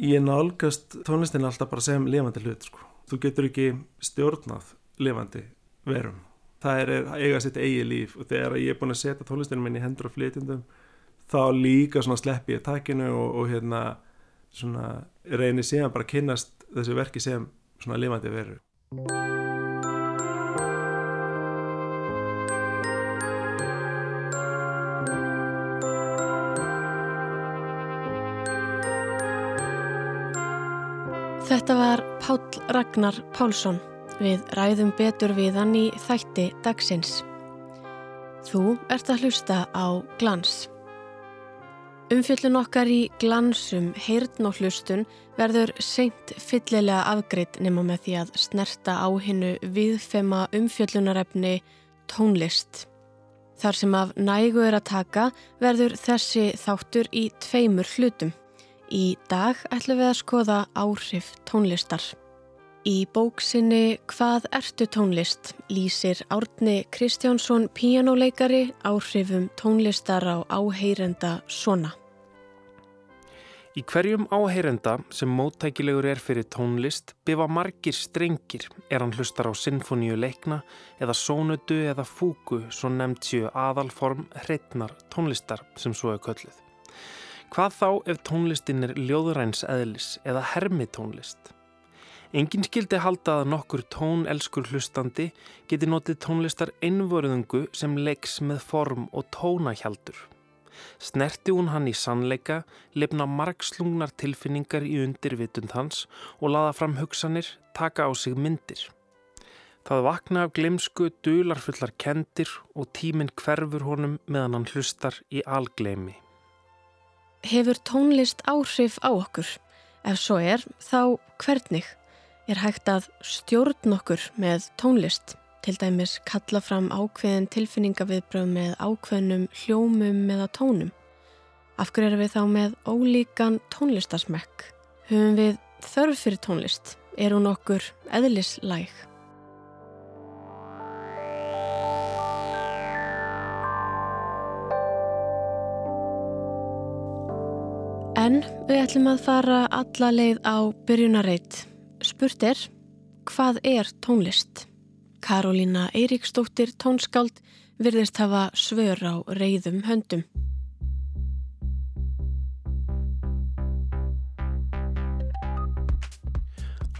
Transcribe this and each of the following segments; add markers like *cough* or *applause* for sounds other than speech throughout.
Ég nálgast tónlistin alltaf bara sem lifandi hlut sko. Þú getur ekki stjórnað lifandi verum. Það er eiga sitt eigi líf og þegar ég er búin að setja tónlistinu minn í hendur og flytjandum þá líka sleppi ég takinu og, og hérna svona reynir síðan bara að kynast þessu verki sem lifandi veru. Ragnar Pálsson við ræðum betur við hann í þætti dagsins. Þú ert að hlusta á glans. Umfjöllun okkar í glansum heyrn og hlustun verður seint fyllilega afgreitt nema með því að snerta á hinnu viðfema umfjöllunarefni tónlist. Þar sem af nægu er að taka verður þessi þáttur í tveimur hlutum. Í dag ætlum við að skoða áhrif tónlistar. Í bóksinni Hvað ertu tónlist lýsir Árni Kristjánsson píjánuleikari áhrifum tónlistar á áheyrenda svona. Í hverjum áheyrenda sem móttækilegur er fyrir tónlist byfa margir strengir er hann hlustar á sinfoníu leikna eða sónudu eða fúku svo nefnt séu aðalform hreitnar tónlistar sem svo er kölluð. Hvað þá ef tónlistin er ljóðræns eðlis eða hermitónlist? Engin skildi halda að nokkur tónelskur hlustandi geti notið tónlistar einvörðungu sem leiks með form og tónahjaldur. Snerti hún hann í sannleika, lefna margslungnar tilfinningar í undirvitund hans og laða fram hugsanir, taka á sig myndir. Það vakna af glemsku, dularfullar kendir og tíminn hverfur honum meðan hann hlustar í algleimi. Hefur tónlist áhrif á okkur? Ef svo er, þá hvernig? Er hægt að stjórn okkur með tónlist? Til dæmis kalla fram ákveðin tilfinningaviðbröð með ákveðnum hljómum eða tónum. Af hverju erum við þá með ólíkan tónlistarsmekk? Höfum við þörf fyrir tónlist? Er hún okkur eðlislæg? En við ætlum að fara alla leið á byrjunarreit. Spurt er, hvað er tónlist? Karolína Eiríksdóttir tónskáld virðist hafa svör á reyðum höndum.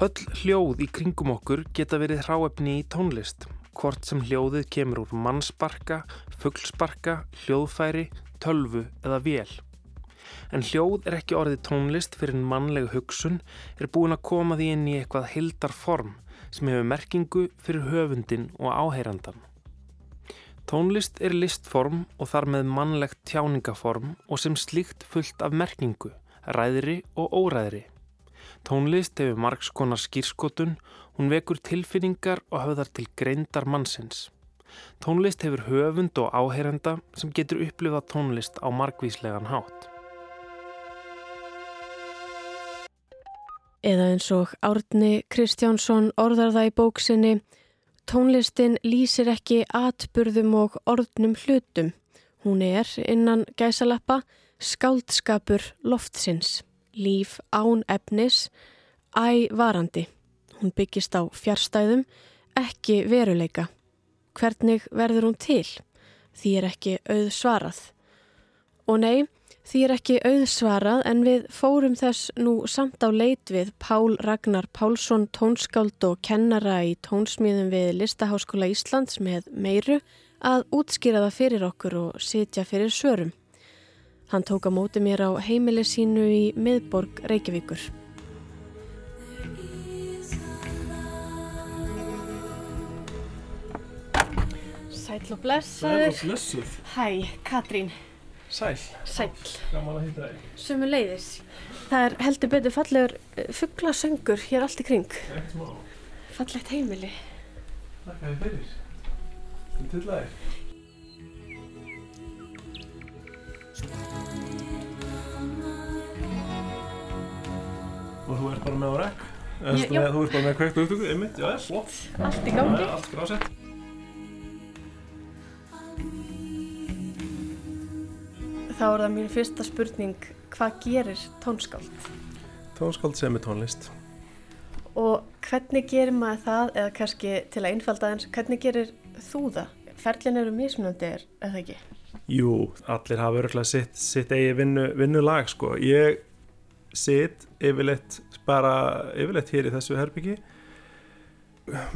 Öll hljóð í kringum okkur geta verið hráefni í tónlist, hvort sem hljóðið kemur úr mannsparka, fugglsparka, hljóðfæri, tölvu eða vél. En hljóð er ekki orðið tónlist fyrir en mannleg hugsun er búin að koma því inn í eitthvað hildar form sem hefur merkingu fyrir höfundin og áheyrandan. Tónlist er listform og þar með mannlegt tjáningaform og sem slíkt fullt af merkingu, ræðri og óræðri. Tónlist hefur margskonar skýrskotun, hún vekur tilfinningar og höfðar til greindar mannsins. Tónlist hefur höfund og áheyrenda sem getur upplifað tónlist á margvíslegan hátt. Eða eins og Árni Kristjánsson orðar það í bóksinni, tónlistin lýsir ekki atburðum og orðnum hlutum. Hún er, innan gæsalappa, skáldskapur loftsins, líf án efnis, ævarandi. Hún byggist á fjárstæðum, ekki veruleika. Hvernig verður hún til? Því er ekki auð svarað. Og nei, Því er ekki auðsvarað en við fórum þess nú samt á leit við Pál Ragnar Pálsson tónskáld og kennara í tónsmíðum við Listaháskóla Íslands með meiru að útskýra það fyrir okkur og sitja fyrir svörum. Hann tók á móti mér á heimili sínu í miðborg Reykjavíkur. Sæl og blessaður. Sæl og blessuð. Hæ, Katrín. Sæl. Sæl. Gaman að hýtta þig. Sumu leiðis. Það er heldur betur fallegur fugglasöngur hér allt í kring. Ekkert smá. Fallegt heimili. Takk að þið fyrir. Til til þær. Og þú ert bara með á rekk? Þú ert bara með kveikt og upptöku, einmitt, já, flott. Allt í gangi. Allt grásett. Þá er það mín fyrsta spurning, hvað gerir tónskáld? tónskáld sem er tónlist Og hvernig gerir maður það, eða kannski til að einfalda eins, hvernig gerir þú það? Ferlin eru mismunandi er, eða ekki? Jú, allir hafa örgulega sitt, sitt eigi vinnu, vinnulag sko. Ég sitt yfirleitt bara yfirleitt hér í þessu herbyggi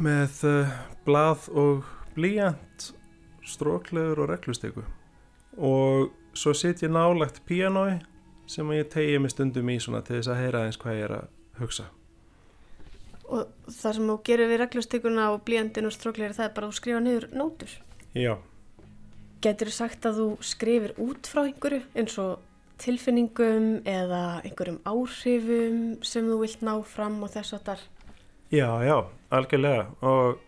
með uh, blað og blíjant, stróklegur og reglustegu og svo sitt ég nálagt píanói sem ég tegi mig stundum í svona til þess að heyra eins hvað ég er að hugsa. Og það sem þú gerir við reglustíkuna og blíjandin og stróklegri það er bara að þú skrifa niður nótur. Já. Getur þú sagt að þú skrifir út frá einhverju eins og tilfinningum eða einhverjum áhrifum sem þú vilt ná fram og þess að þar? Já, já, algjörlega og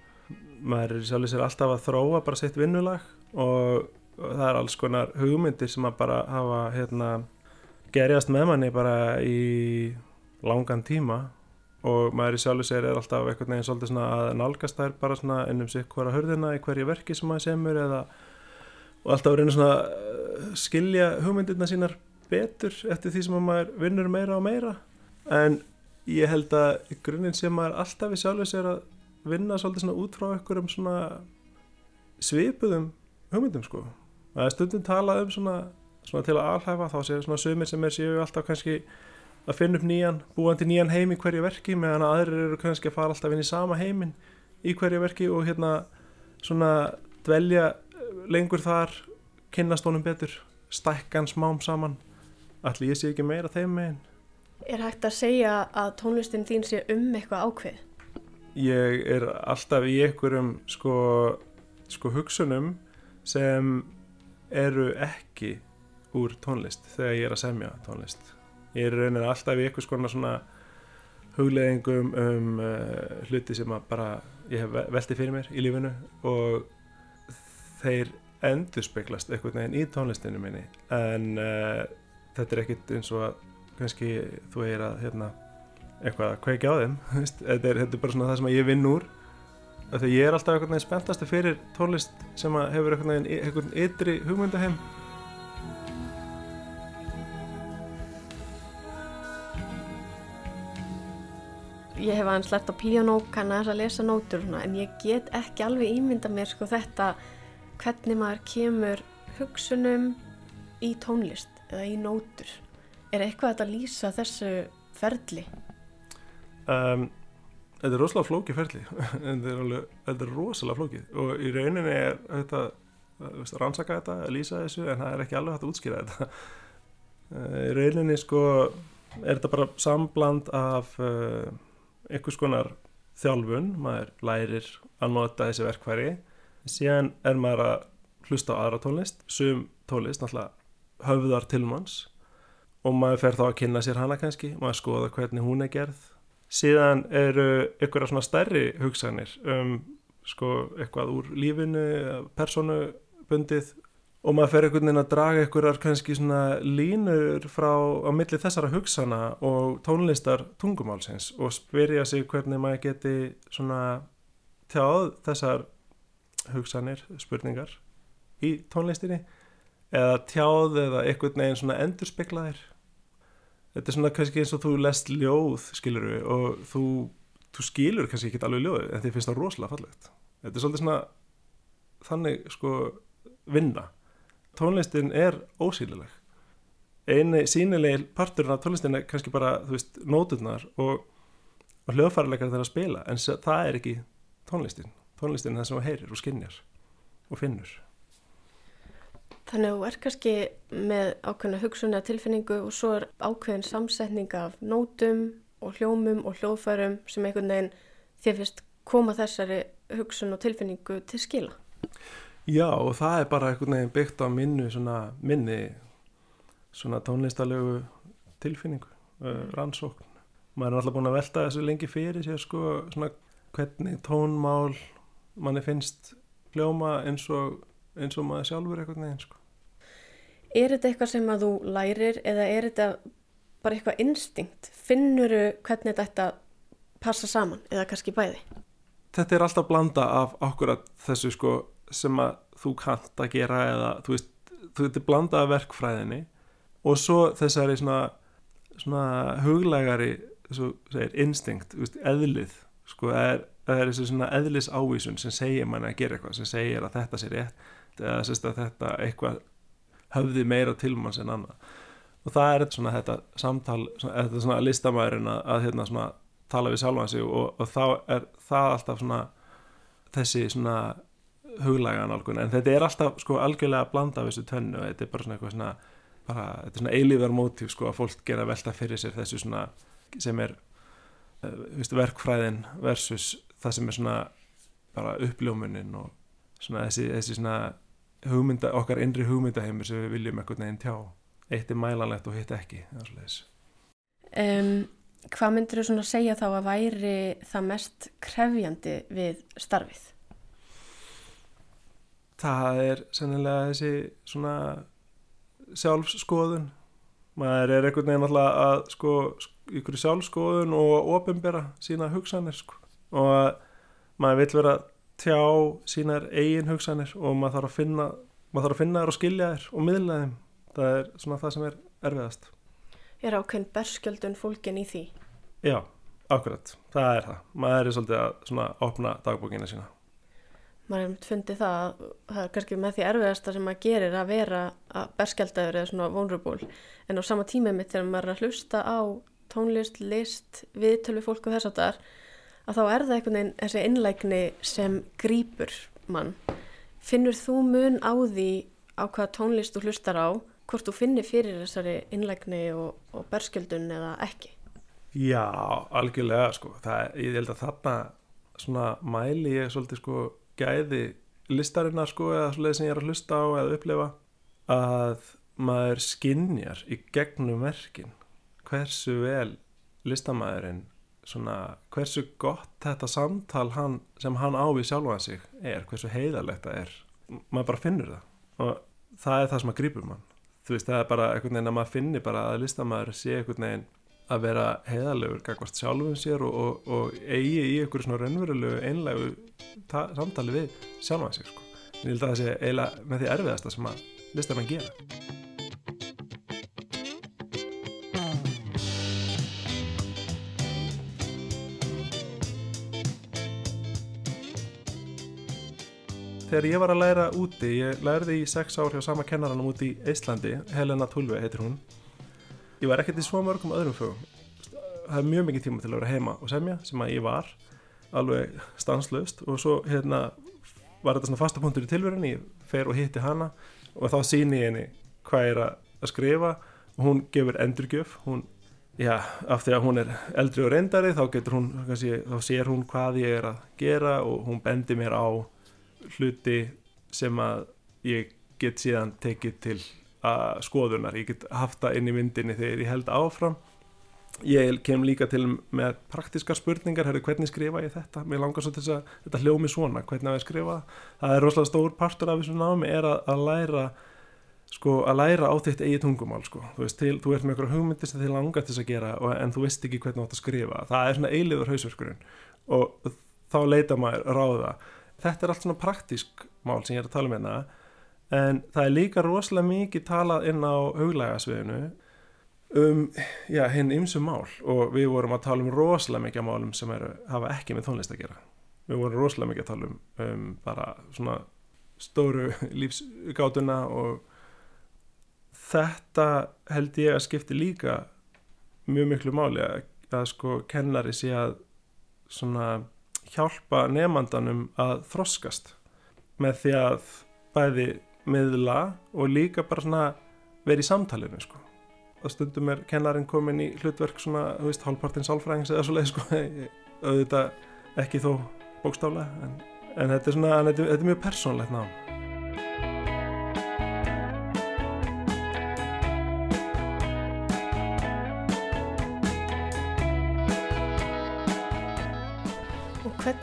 maður er sjálfur sér alltaf að þróa bara sitt vinnulag og það er alls konar hugmyndir sem að bara hafa hérna gerjast með manni bara í langan tíma og maður í sjálfur sér er alltaf eitthvað neginn svolítið svona að nálgast þær bara svona ennum sig hverja hörðina í hverju verki sem maður semur eða og alltaf að reyna svona uh, skilja hugmyndirna sínar betur eftir því sem maður vinnur meira og meira. En ég held að í grunninn sem maður alltaf í sjálfur sér að vinna svolítið svona út frá einhverjum svona svipuðum hugmyndum sko það er stundum talað um svona, svona til að alhæfa þá séu svona sumir sem er séu alltaf kannski að finna upp nýjan, búandi nýjan heim í hverju verki meðan aðrir eru kannski að fara alltaf inn í sama heimin í hverju verki og hérna svona dvelja lengur þar kynnast honum betur stækkan smám saman allir ég sé ekki meira þeim megin Er hægt að segja að tónlistin þín sé um eitthvað ákveð? Ég er alltaf í einhverjum sko, sko hugsunum sem eru ekki úr tónlist þegar ég er að semja tónlist. Ég er raunin alltaf í eitthvað svona hugleðingum um uh, hluti sem bara ég hef veltið fyrir mér í lífinu og þeir endur speglast eitthvað neginn í tónlistinu minni. En uh, þetta er ekkit eins og að kannski þú er að hérna, eitthvað að kveika á þeim *laughs* þetta er, þetta er bara svona það sem ég vinn úr þegar ég er alltaf eitthvað neginn spenntastu fyrir tónlist sem hefur eitthvað neginn eitthvað ytri hugmyndaheim ég hef aðeins lett á piano kann að lesa nótur en ég get ekki alveg ímynda mér sko þetta hvernig maður kemur hugsunum í tónlist eða í nótur er eitthvað að lýsa þessu ferli? Um, þetta er rosalega flókið ferli. *laughs* Þetta er, alveg, þetta er rosalega flókið. Og í rauninni er þetta veist, rannsaka þetta, lýsa þessu en það er ekki alveg hægt að útskýra þetta. Uh, í rauninni sko er þetta bara sambland af uh, einhvers konar þjálfun, maður lærir að nota þessi verkværi síðan er maður að hlusta á aðra tónlist sum tónlist, náttúrulega höfðar tilmanns og maður fer þá að kynna sér hana kannski maður skoða hvernig hún er gerð síðan eru ykkur svona stærri hugsanir um sko eitthvað úr lífinu personubundið og maður fer einhvern veginn að draga einhverjar kannski svona línur frá á milli þessara hugsana og tónlistar tungumálsins og spyrja sig hvernig maður geti svona tjáð þessar hugsanir, spurningar í tónlistinni eða tjáð eða einhvern veginn svona endurspeglaðir þetta er svona kannski eins og þú lest ljóð skilur við og þú, þú skilur kannski ekki alveg ljóð en þið finnst það rosalega fallegt. Þetta er svolítið svona þannig sko vinna. Tónlistin er ósýnileg. Eini sínilegi parturinn af tónlistin er kannski bara, þú veist, nóturnar og, og hljóðfærleikar þeirra að spila en það er ekki tónlistin. Tónlistin er það sem þú heyrir og skinnjar og finnur Þannig að þú er kannski með ákveðna hugsunni að tilfinningu og svo er ákveðin samsetning af nótum og hljómum og hljóðfærum sem einhvern veginn þér finnst koma þessari hugsun og tilfinningu til skila Já og það er bara einhvern veginn byggt á minnu svona minni svona tónlistalögu tilfinningu, uh, rannsókn. Maður er alltaf búin að velta þessu lengi fyrir sér sko svona hvernig tónmál manni finnst hljóma eins og, eins og maður sjálfur einhvern veginn sko. Er þetta eitthvað sem að þú lærir eða er þetta bara eitthvað instinkt? Finnuru hvernig þetta passa saman eða kannski bæði? Þetta er alltaf blanda af okkur að þessu sko sem að þú kant að gera eða þú veist, þú veitir blandaða verkfræðinni og svo þessari svona svona huglægari svo segir, instinkt, veist, eðlið sko, er, það er þessi svona eðlis ávísun sem segir manni að gera eitthvað sem segir að þetta sé rétt eða sérst að þetta eitthvað höfði meira til manns en annað. Og það er svona þetta samtal þetta svona listamæðurinn að, hérna svona tala við sjálfan sig og, og þá er það alltaf svona þessi svona huglæga nálgun. En þetta er alltaf sko algjörlega að blanda af þessu tönnu. Þetta er bara svona eitthvað svona bara, þetta er svona eilíðar mótíf sko að fólk gera velta fyrir sér þessu svona sem er uh, verkfræðin versus það sem er svona bara uppljómunin og svona þessi, þessi svona hugmynda, okkar innri hugmyndaheimur sem við viljum eitthvað neginn tjá eitt er mælanlegt og hitt ekki um, Hvað myndir þú svona segja þá að væri það mest krefjandi við starfið? Það er sennilega þessi svona sjálfskoðun maður er einhvern veginn alltaf að sko ykkur sjálfskoðun og ofinbera sína hugsanir sko. og maður vil vera tjá sínar eigin hugsanir og maður þarf að finna maður þarf að finna þér og skilja þér og miðla þeim. Það er svona það sem er erfiðast. Er ákveðin berskjöldun fólkin í því? Já, akkurat. Það er það, maður er svolítið að svona opna dagbókina sína. Maður hefði fundið það að það er kannski með því erfiðasta sem maður gerir að vera að berskjaldæður eða svona vulnerable. En á sama tíma mitt þegar maður er að hlusta á tónlist, list, viðtölu fólk og þess að það að þá er það einhvern veginn þessi innlægni sem grýpur mann. Finnur þú mun á því á hvaða tónlist þú hlustar á hvort þú finnir fyrir þessari innlægni og, og berskjaldun eða ekki? Já, algjörlega sko. Það, ég held að þarna svona mæli ég svolítið sko gæði listarinnar sko eða svolítið sem ég er að hlusta á eða upplefa að maður skinnjar í gegnum verkin hversu vel listamæðurinn svona hversu gott þetta samtal hann, sem hann á við sjálfa sig er, hversu heiðalegt það er. Maður bara finnur það. Og það er það sem að grípur mann þú veist það er bara einhvern veginn að maður finnir bara að listamæður sé einhvern veginn að vera heiðalegur gagvast sjálfum sér og, og, og eigi í einhverju svona raunverulegu einlegu samtali við sjálfa sig sko. ég held að það sé eiginlega með því erfiðasta sem að listamenn gera Þegar ég var að læra úti, ég lærði í sex ár hjá sama kennaranum úti í Íslandi, Helena Tulve heitir hún. Ég var ekkert í svo mörgum öðrum fögum. Það er mjög mikið tíma til að vera heima og semja sem að ég var alveg stanslöst og svo hérna var þetta svona fastapunktur í tilverðinni ég fer og hitti hana og þá síni ég henni hvað er að skrifa. Og hún gefur endurgjöf hún, já, af því að hún er eldri og reyndari þá hún kannski, þá sér hún hvað ég er að gera og hún bendir mér á hluti sem að ég get síðan tekið til skoðunar, ég get haft það inn í myndinni þegar ég held áfram. Ég kem líka til með praktiskar spurningar, herri hvernig skrifa ég þetta? Mér langar svo til þess að þetta hljómi svona. Hvernig að ég skrifa, það? Er rosalega stór partur af þessu námi er að, að læra sko að læra á þitt eigi tungumál sko, þú veist, til, þú ert með eitthvað hugmyndir sem þið langar til þess að gera og, en þú veist ekki hvernig þú átt að skrifa, það. Er svona eiligur hausverkurinn. Og þá leita maður ráða, þetta er allt svona praktísk mál sem ég er að tala um hérna en það er líka rosalega mikið talað inn á huglægasviðinu um já, hinn ymsum mál og við vorum að tala um rosalega mikið málum sem eru, hafa ekki með tónlist að gera. Við vorum rosalega mikið að tala um, um bara svona stóru *laughs* lífsgátuna og þetta held ég að skipti líka mjög miklu máli að, að sko kennari sé að svona hjálpa nefnandanum að þroskast með því að bæði miðla og líka bara svona verið í samtalinu sko. Og stundum er kennarinn komin í hlutverk svona, þú veist, hálfpartinn sálfræðings eða svo leið sko, auðvitað ekki þó bókstálega en, en þetta er svona, þetta, er mjög persónlegt ná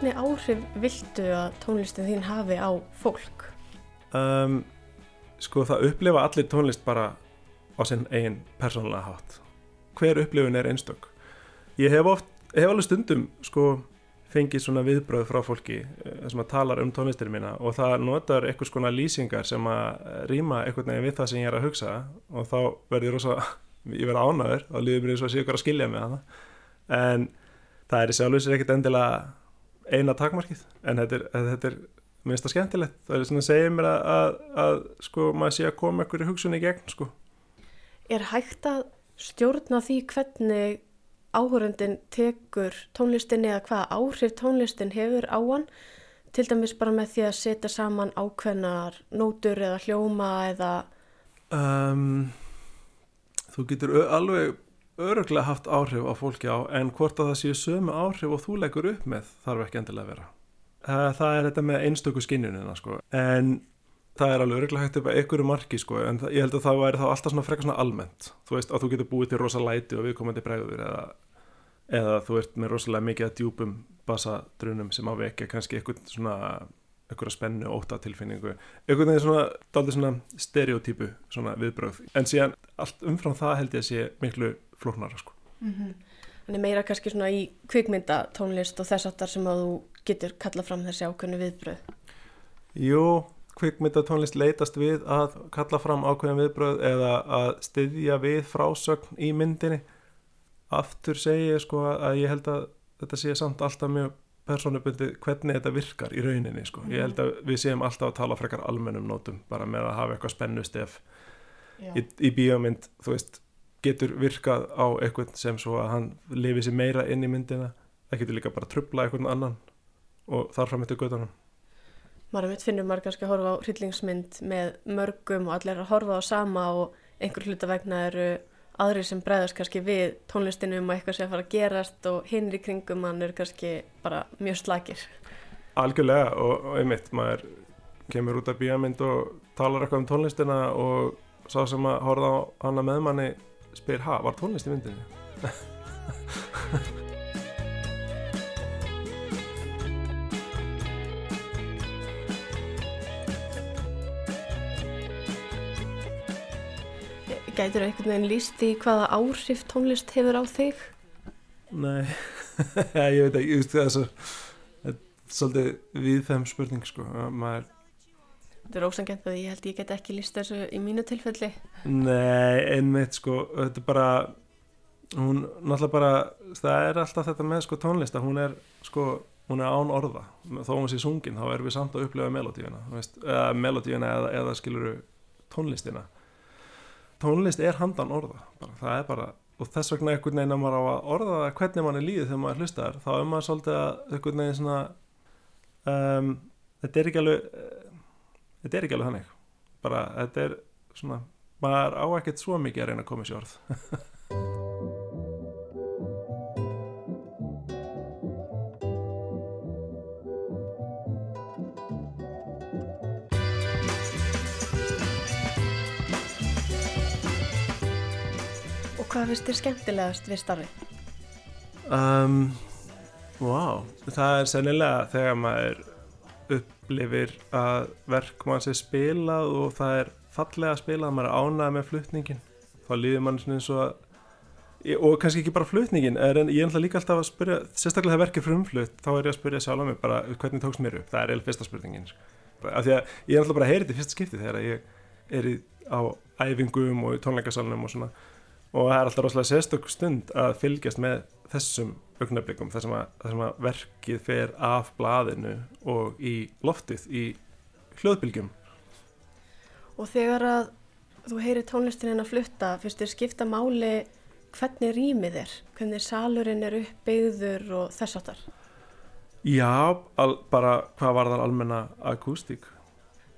hvernig áhrif viltu að tónlistin þín hafi á fólk? Um, sko það upplifa allir tónlist bara á sinn eigin persónulega hátt. Hver upplifun er einstök. Ég hef oft, hef alveg stundum sko fengið svona viðbröð frá fólki eh, sem að tala um tónlistir mína og það notar eitthvað svona lýsingar sem að rýma eitthvað nefn við það sem ég er að hugsa og þá verður ég rosa *laughs* ég verði ánæður þá líður mér eins og að sé ykkur að skilja mig hana en það er í sjálfsveitsir ekkit endilega eina takmarkið en þetta er, þetta er minnst að skemmtilegt. Það er svona að segja mér að, að, að sko maður sé að koma ykkur í hugsunni í gegn sko. Er hægt að stjórna því hvernig áhörundin tekur tónlistinni eða hvaða áhrif tónlistin hefur á hann? Til dæmis bara með því að setja saman ákveðnar nótur eða hljóma eða um, Þú getur alveg öruglega haft áhrif á fólki á en hvort að það séu sömu áhrif og þú leggur upp með þarf ekki endilega að vera það er þetta með einstöku skinnunina sko. en það er alveg öruglega hægt upp að einhverju marki sko. en það, ég held að það væri þá alltaf svona frekar svona almennt þú veist að þú getur búið til rosa læti og viðkomandi bregður eða, eða þú ert með rosalega mikið að djúpum basadrunum sem á vekja kannski eitthvað svona einhverja spennu, óta tilfinningu einhvern veginn svona, dálítið svona stereotypu svona viðbröð, en síðan allt umfram það held ég að sé miklu flóknara sko. Þannig meira kannski svona í kvikmynda tónlist og þess aftar sem að þú getur kallað fram þessi ákveðnu viðbröð. Jú, kvikmyndatónlist leitast við að kalla fram ákveðin viðbröð eða að styðja við frásögn í myndinni aftur segi ég sko að ég held að þetta sé samt alltaf mjög persónubundi hvernig þetta virkar í rauninni sko. ég held að við séum alltaf að tala frekar almennum nótum bara með að hafa eitthvað spennustef í, í bíómynd þú veist getur virkað á eitthvað sem svo að hann lifi sér meira inn í myndina það getur líka bara trubla eitthvað annan og þar fram eftir göttunum Maður mitt finnur maður kannski að horfa á hryllingsmynd með mörgum og allir að horfa á sama og einhver hluta vegna eru aðrir sem bregðast kannski við tónlistinu um að eitthvað að fara að gerast og hinnir í kringum hann eru kannski bara mjög slakir. Algjörlega og, og einmitt, maður kemur út af bíamind og talar eitthvað um tónlistina og sá sem að horfa á hana með manni spyr, ha, var tónlist í myndinni? Gætur einhvern veginn líst í hvaða áhrif tónlist hefur á þig? Nei, *laughs* ég veit ekki, ég veist það er er svolítið viðfæm spurning sko, að maður, Þetta er ósangent að ég held ég get ekki líst þessu í mínu tilfelli. nei, einmitt sko, þetta er bara, hún náttúrulega bara, það er alltaf þetta með sko tónlist að hún er sko, hún er án orða, þó hún sé sungin, þá erum við samt að upplifa melodíuna, eða melodíuna eða, eða skiluru tónlistina. Tónlist er handan orða, bara, það er bara, og þess vegna einhvern veginn að maður á að orða það hvernig mann er líðið þegar maður hlustar, þá er maður svolítið að einhvern veginn svona, um, þetta er ekki alveg, þetta er ekki alveg þannig, bara þetta er svona, maður á ekkert svo mikið að reyna að koma í sjórð. Og hvað finnst þér skemmtilegast við starfið? Um, wow, það er sennilega þegar maður upplifir að verk mann sé spilað og það er fallega spilað, maður er ánægð með flutningin þá líður mann eins og að og kannski ekki bara flutningin en ég er alltaf líka alltaf að spyrja sérstaklega það verkið frumflutt, þá er ég að spyrja sjálf á mig bara hvernig tókst mér upp, það er eða fyrsta spurningin sko. af því að ég er alltaf bara að heyra þetta fyrsta skipti þegar ég er í, á æfingum og í tónleikasalunum og svona. Og það er alltaf rosalega sérstök stund að fylgjast með þessum augnablikum þar sem, að, þar sem að verkið fer af blaðinu og í loftið í hljóðbylgjum Og þegar að þú heyrir tónlistin að flutta, finnst þér skipta máli hvernig rýmið er, hvernig salurinn er uppbyggður og þess aftar? Já, al, bara hvað var þar almenna akústík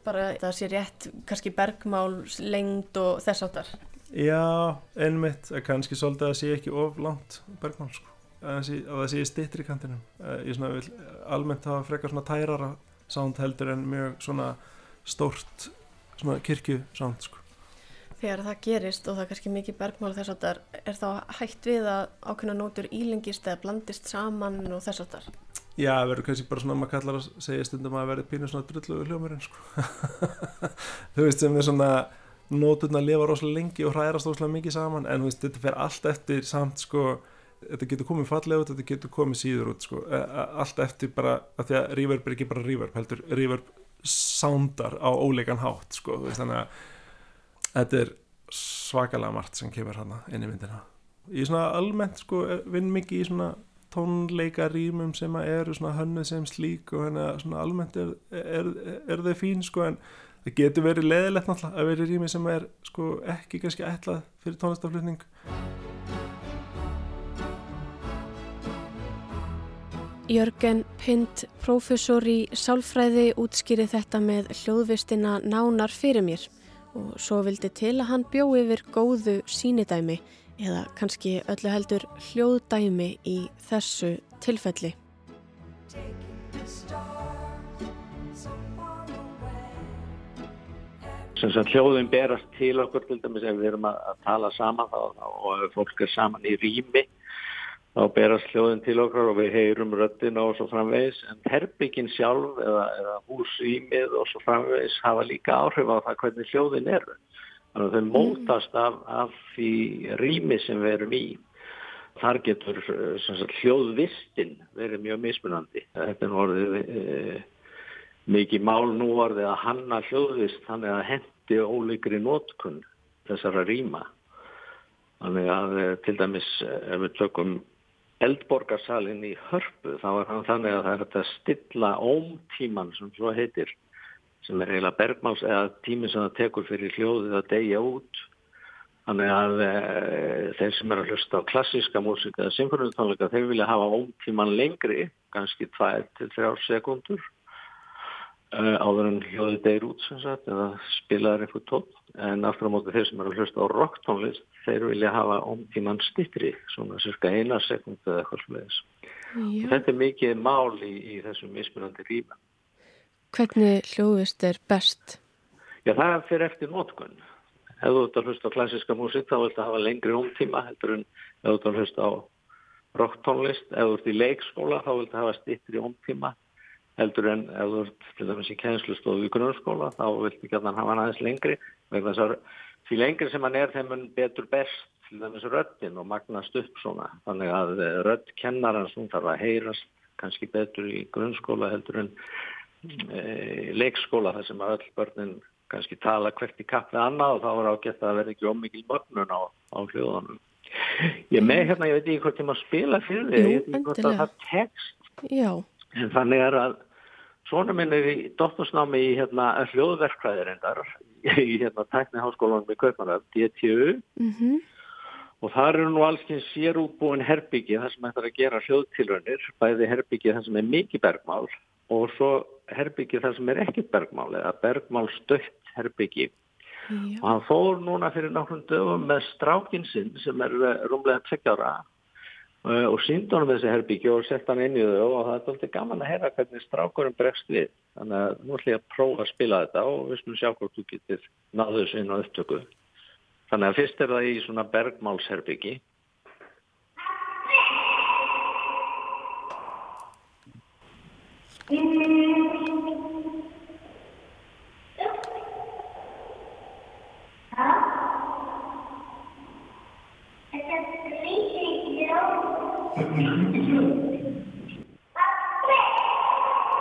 Bara það sé rétt, kannski bergmál, lengd og þess aftar. Já, einmitt, kannski svolítið að sé ekki of langt bergmál sko. Að það sé- að það stittri í kantinum ég svona vil almennt hafa frekar svona tærara sound heldur en mjög svona stórt svona kirkju sound sko. Þegar það gerist og það er kannski mikið bergmál þess aftar, er þá hægt við að ákveðna nótur ílengist eða blandist saman og þess aftar? Já, það verður kannski bara svona, maður kallar að segja stundum að það verður pínu svona drullu hljómurinn sko. *laughs* þú veist sem er svona nóturna lifa rosalega lengi og hrærast rosalega mikið saman en þú veist, þetta fer allt eftir samt sko, þetta getur komið fallega út þetta getur komið síður út sko. Eh, eh, allt eftir bara, að því að reverb er ekki bara reverb, heldur reverb soundar á óleikan hátt sko, veist, þannig að þetta er svakalega margt sem kemur hana inn í myndina ég svona almennt sko vinn mikið í svona tónleika rýmum sem eru svona hönnuð sem slík og hérna svona almennt er, er, er, þau fín sko en það getur verið leðilegt náttúrulega að vera rými sem er sko ekki kannski ætlað fyrir tónlistaflutning Jörgen Pind, professor í sálfræði, útskýri þetta með hljóðvistina nánar fyrir mér og svo vildi til að hann bjó yfir góðu sínidæmi eða kannski öllu heldur hljóðdæmi í þessu tilfelli. Hljóðin berast til okkur til dæmis ef við erum að, tala saman og fólk er saman í rými þá berast hljóðin til okkar og við heyrum röttin og svo framvegis en herbyggin sjálf eða, eða húsýmið og svo framvegis hafa líka áhrif á það hvernig hljóðin eru. Þannig að þau mótast af, af því rými sem við erum í. Þar getur sagt, hljóðvistin verið mjög mismunandi. Þetta er orðið e, mikið mál nú orðið að hanna hljóðvist þannig að hendi ólíkri nótkunn þessara rýma. Þannig að e, til dæmis ef við tökum eldborgarsalinn í hörpu þá er hann þannig að það er þetta stilla ómtíman sem svo heitir sem er eiginlega bergmáls eða tími sem það tekur fyrir hljóðið að deyja út. Þannig að e, þeir sem er að hlusta á klassíska músika eða symfóniutónleika þeir vilja hafa ómtíman lengri kannski 2-3 sekundur áður en hljóðið deyr út sem sagt eða spilaður eitthvað tótt en aftur á móti þeir sem er að hlusta á rocktónlist þeir vilja hafa ómtíman stittri svona cirka eina sekundu eða eitthvað sluðis þetta er mikið mál í, í þessum mismunandi rýma Hvernig hljóðvist er best? Já, það fyrir eftir nótkunn. Ef þú ert að hlusta á klassiska músík þá vilt það hafa lengri umtíma heldur en ef þú ert að hlusta á rocktónlist. Ef þú ert í leikskóla þá vilt það hafa stittri umtíma heldur en ef þú ert til dæmis í kænslustofu í grunnskóla þá vilt ekki að hann hafa hann aðeins lengri. Því lengri sem hann er þeim mun betur best til dæmis röttin og magnast upp svona. Þannig að rött kennarans hún þarf að heyrast kannski betur í grunnskóla heldur en e, leikskóla þar sem að öll börnin kannski tala hvert í kapp við annað og þá er ágætt að verði ekki ómikið mögnun á, á hljóðanum. Ég með hérna, ég veit ekki hvort ég má spila fyrir því, ég veit ekki hvort að það text. Já. En þannig er að svona minn er í dottorsnámi í hérna hljóðverkvæðir endar í hérna tækniháskólanum í Kaupanöf, DTU mm -hmm. og þar eru nú allsken sérútbúin herbyggi þar sem ætlar að gera hljóðtilrönir, bæði herbyggi þar sem er mikið bergmál og svo herbyggi þar sem er ekkert bergmál eða bergmál stökt herbyggi Já. og hann fór núna fyrir náttúrulega dögum með strákinn sinn sem er eh, rúmlega tveggjára og sínd honum þessi herbyggi og sett hann inn í þau og það er alltaf gaman að heyra hvernig strákurinn bregst við. Þannig að nú ætlum ég að prófa að spila þetta og við skulum sjá hvort þú getur náðu þessu inn á upptöku. Þannig að fyrst er það í svona bergmálsherbyggi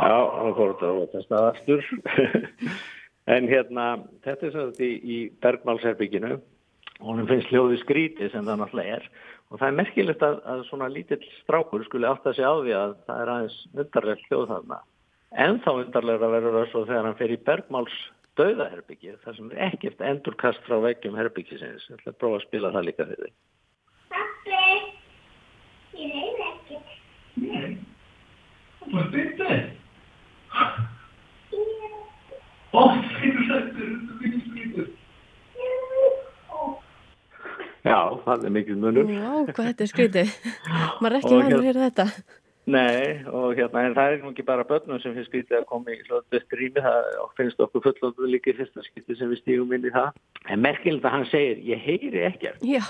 Já, það fór þetta að testa aftur. *laughs* en hérna, þetta er svona í, í Bergmálsherbygginu og hann finnst hljóði skríti sem það náttúrulega er og það er merkilegt að, að svona lítill strákur skuli átt að segja á því að það er aðeins undarlegt hljóð þarna. En þá undarlega verður það svo þegar hann fer í Bergmáls döðaherbyggi þar sem er ekkert endurkast frá veggjum herbyggisins. Ég ætla að prófa að spila það líka fyrir þig. Ég reyði ekkert. Nei, það var byrtið. Ó, þeir eru sættir, þetta er mikið skrítið. Já, það er mikið munur. Já, hvað þetta er skrítið. Maður er ekki vanið að heyra þetta. Nei, og hérna, en það er nú ekki bara börnum sem finnst skrítið að koma í hljóðu strími, það finnst okkur fullóðu líka í fyrsta skipti sem við stígum inn í það. En merkilegt að hann segir, ég heyri ekkert. Já.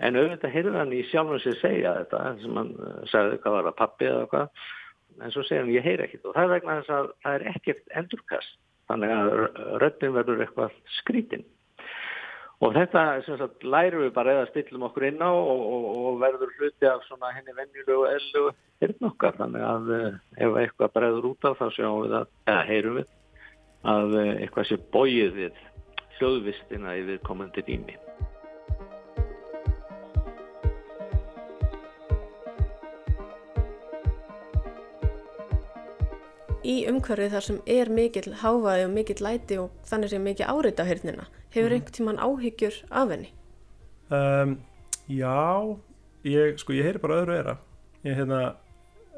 En auðvitað heyrði hann í sjálfum sér segja þetta, sem hann uh, sagði hvað var það, pappi eða hvað. En svo segir hann, ég heyri ekkert. Og það er vegna þess að það er ekkert endurkast. Þannig að röddin verður eitthvað skrítinn. Og þetta sagt, lærum við bara eða stillum okkur inn á og, og, og verður hluti af henni vennjulegu og ellu hirn okkar. Þannig að eh, ef eitthvað bregður út af þá sjáum við að, eða heyrum við, að eh, eitthvað sé bóið við hljóðvistina í viðkomandi dými. Í umhverfið þar sem er mikill háfaði og mikill læti og þannig sem mikið árita hernina. Hefur einhvern tíman áhyggjur af henni? Um, já, ég, sko, ég heyri bara öðru eira. Ég hérna,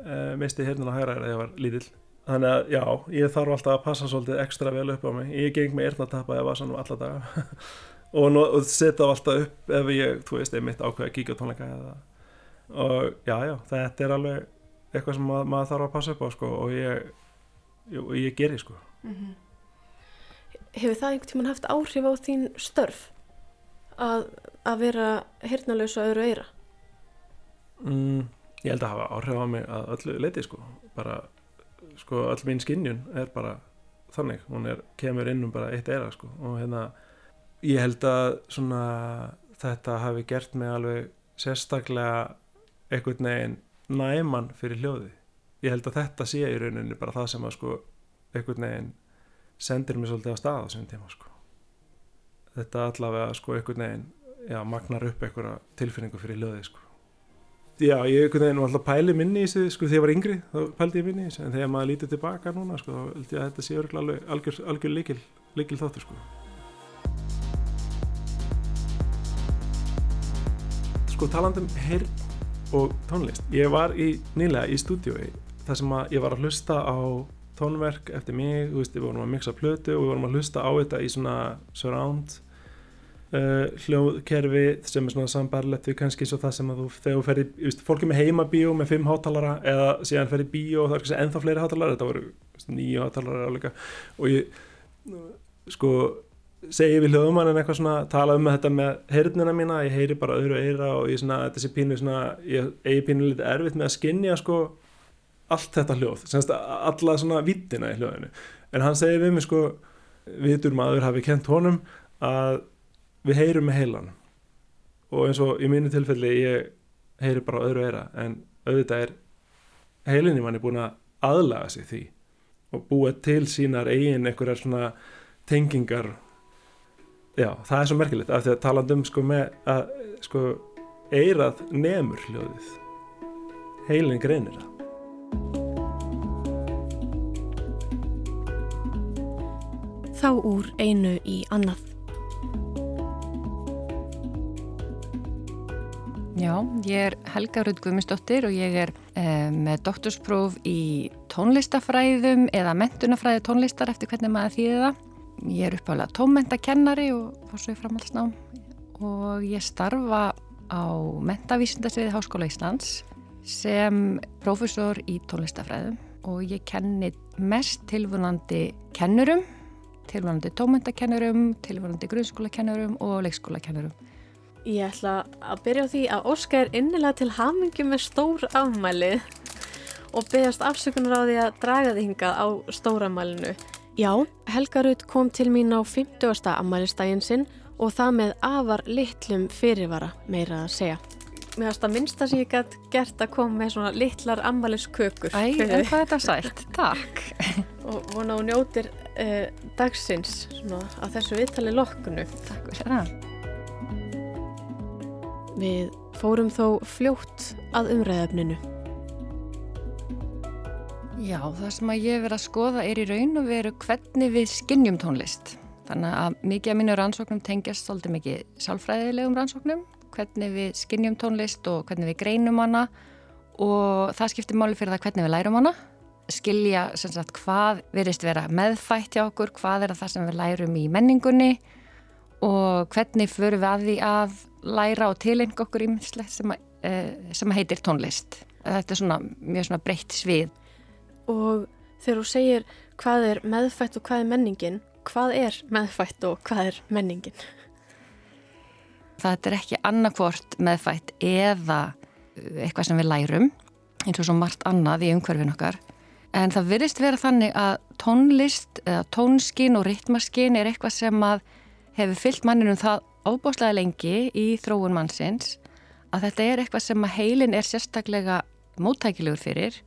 uh, misti hérna á hæra þegar ég var lítill. Þannig að já, ég þarf alltaf að passa svolítið ekstra vel upp á mig. Ég geng með eirnatappa eða vasanum alla daga *laughs* og, og setja alltaf upp ef ég, þú veist, er mitt ákveð að kíkja á tónleika eða og já, já, þetta er alveg eitthvað sem mað, maður þarf að passa upp á sko og ég, og ég geri sko. Hefur það einhvern tíman haft áhrif á þín störf? Að, að vera hernalösa öðru eira? Mm, ég held að hafa áhrif á mig að öllu leiti sko, bara sko öll mín skinnjun er bara þannig, hún er, kemur inn um bara eitt eira sko. Og hérna ég held að svona þetta hafi gert mig alveg sérstaklega einhvern veginn næman fyrir hljóði ég held að þetta sé í rauninni bara það sem að sko einhvern veginn sendir mér svolítið á stað á þessum tíma sko þetta allavega sko einhvern veginn já, magnar upp einhverja tilfinningu fyrir hljóði sko Já, ég einhvern veginn var alltaf pæli minni í þessu, sko, þegar ég var yngri, þá pældi ég minni í þessu, en þegar maður lítið tilbaka núna, sko, þá held ég að þetta sé alveg algjör, algjör líkil, líkil þáttur, sko. Sko, talandum heyrn og tónlist, ég var í, nýlega í stúdiói, þar sem að ég var að hlusta á tónverk eftir mig, þú veist, við vorum að mixa plötu og við vorum að hlusta á þetta í svona surround uh, hljóðkerfi sem er svona sambarlegt við kannski eins og það sem að þú þegar þú ferði, you veist, fólk er með heimabíó með fimm hátalara eða síðan ferði bíó og það er kannski ennþá fleiri hátalara, þetta voru þú nýju hátalara áleika og ég sko segi við hljóðumann en eitthvað svona tala um þetta með heyrnina mína, ég heyri bara öðru eira og ég svona, þetta sé pínu svona ég eigi pínu lítið erfitt með að skinja sko allt þetta hljóð, semst alla svona vittina í hljóðinu. En hann segir við mig sko vitur maður hafi kent honum að við heyrum með heilan og eins og í mínu tilfelli ég heyri bara öðru eira en auðvitað er heilinni manni búin að aðlaga sig því og búa til sínar eigin einhverjar svona tengingar. Já, það er svo merkilegt af því að talandi um sko með að sko eirað nemur hljóðið. Heilin greinir það Þá úr einu í annað. Já, ég er Helga Rud Guðmundsdóttir og ég er eh, með doktorspróf í tónlistafræðum eða mentunafræði tónlistar eftir hvernig maður þýði það. Ég er uppálega tónmentakennari og fór svo í framhaldsnám og ég starfa á mentavísindasviði Háskóla Íslands sem prófessor í tónlistafræðum og ég kenni mest tilvunandi kennurum, tilvunandi tónmentakennurum, tilvunandi grunnskólakennurum og leikskólakennurum. Ég ætla að byrja á því að Óska er innilega til hamingi með stór afmæli og byggjast afsökunar á því að draga því hingað á stóramælinu. Já, Helga Rut kom til mín á 50. afmælistægin sinn og það með afar litlum fyrirvara meira að segja. Mér finnst að minnsta sem ég gætt gert að koma með svona litlar ammæliskökur Æ, en hvað er þetta sætt? *laughs* Takk. og vona og njótir uh, dagsins svona, að þessu viðtali lokkunu. Takk fyrir það. Við fórum þó fljótt að umræðafninu. Já, það sem að ég verið að skoða er í raun og veru hvernig við skinnjum tónlist. Þannig að mikið af mínu rannsóknum tengjast svolítið mikið sálfræðilegum rannsóknum, hvernig við skinnjum tónlist og hvernig við greinum hana og það skiptir máli fyrir það hvernig við lærum hana. Skilja sagt hvað verist vera meðfætt hjá okkur, hvað er það sem við lærum í menningunni og hvernig förum við að því að læra og tilenga okkur ímislegt sem, eh, sem heitir tónlist. Þetta er svona mjög svona breytt svið. Og þegar þú segir hvað er meðfætt og hvað er menningin, hvað er meðfætt og hvað er menningin? Það er ekki annarkvort meðfætt eða eitthvað sem við lærum, eins og svo margt annað í umhverfin okkar. En það virðist vera þannig að tónlist, tónskin og ritmaskin er eitthvað sem að hefur fyllt manninum það ábáslega lengi í þróun mannsins að þetta er eitthvað sem að heilin er sérstaklega móttækilegur fyrir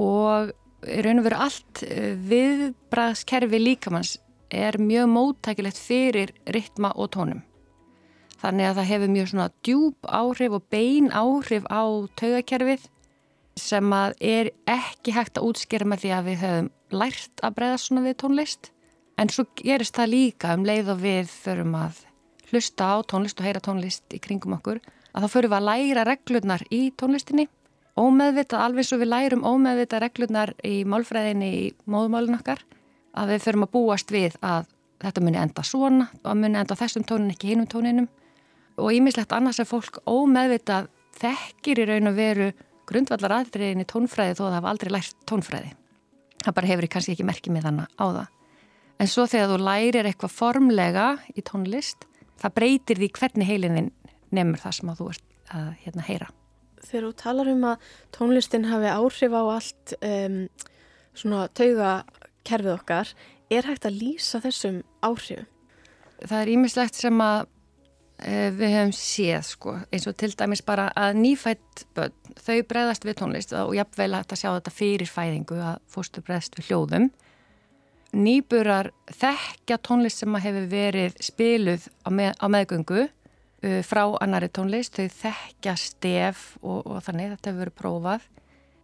og raun og veru allt viðbraðskerfi líkamanns er mjög móttækilegt fyrir ritma og tónum. Þannig að það hefur mjög svona djúb áhrif og bein áhrif á taugakerfið sem að er ekki hægt að útskýra með því að við höfum lært að breyða svona við tónlist. En svo gerist það líka um leið og við förum að hlusta á tónlist og heyra tónlist í kringum okkur að þá förum við að læra reglurnar í tónlistinni. Ómeðvitað alveg svo við lærum ómeðvitað reglurnar í málfræðinni í móðumálun okkar að við förum að búast við að þetta muni enda svona og muni enda þessum tónin ekki hinum tóninum og ímislegt annars er fólk ómeðvitað þekkir í raun og veru grundvallar aðriðin í tónfræði þó að það hafa aldrei lært tónfræði. Það bara hefur kannski ekki merkið með þannig á það. En svo þegar þú lærir eitthvað formlega í tónlist, það breytir því hvernig heilin nefnur það sem þú ert að hérna, heyra þegar þú talar um að tónlistin hafi áhrif á allt um, svona taugakerfið okkar, er hægt að lýsa þessum áhrifum? Það er ímislegt sem að við hefum séð sko, eins og til dæmis bara að nýfætt börn, þau bregðast við tónlist og jafnvel að þetta sjá þetta fyrir fæðingu að fórstu bregðast við hljóðum. Nýburar þekkja tónlist sem að hefur verið spiluð á, með, á meðgöngu Uh, frá annari tónlist, þau þekkja stef og, og þannig þetta hefur verið prófað.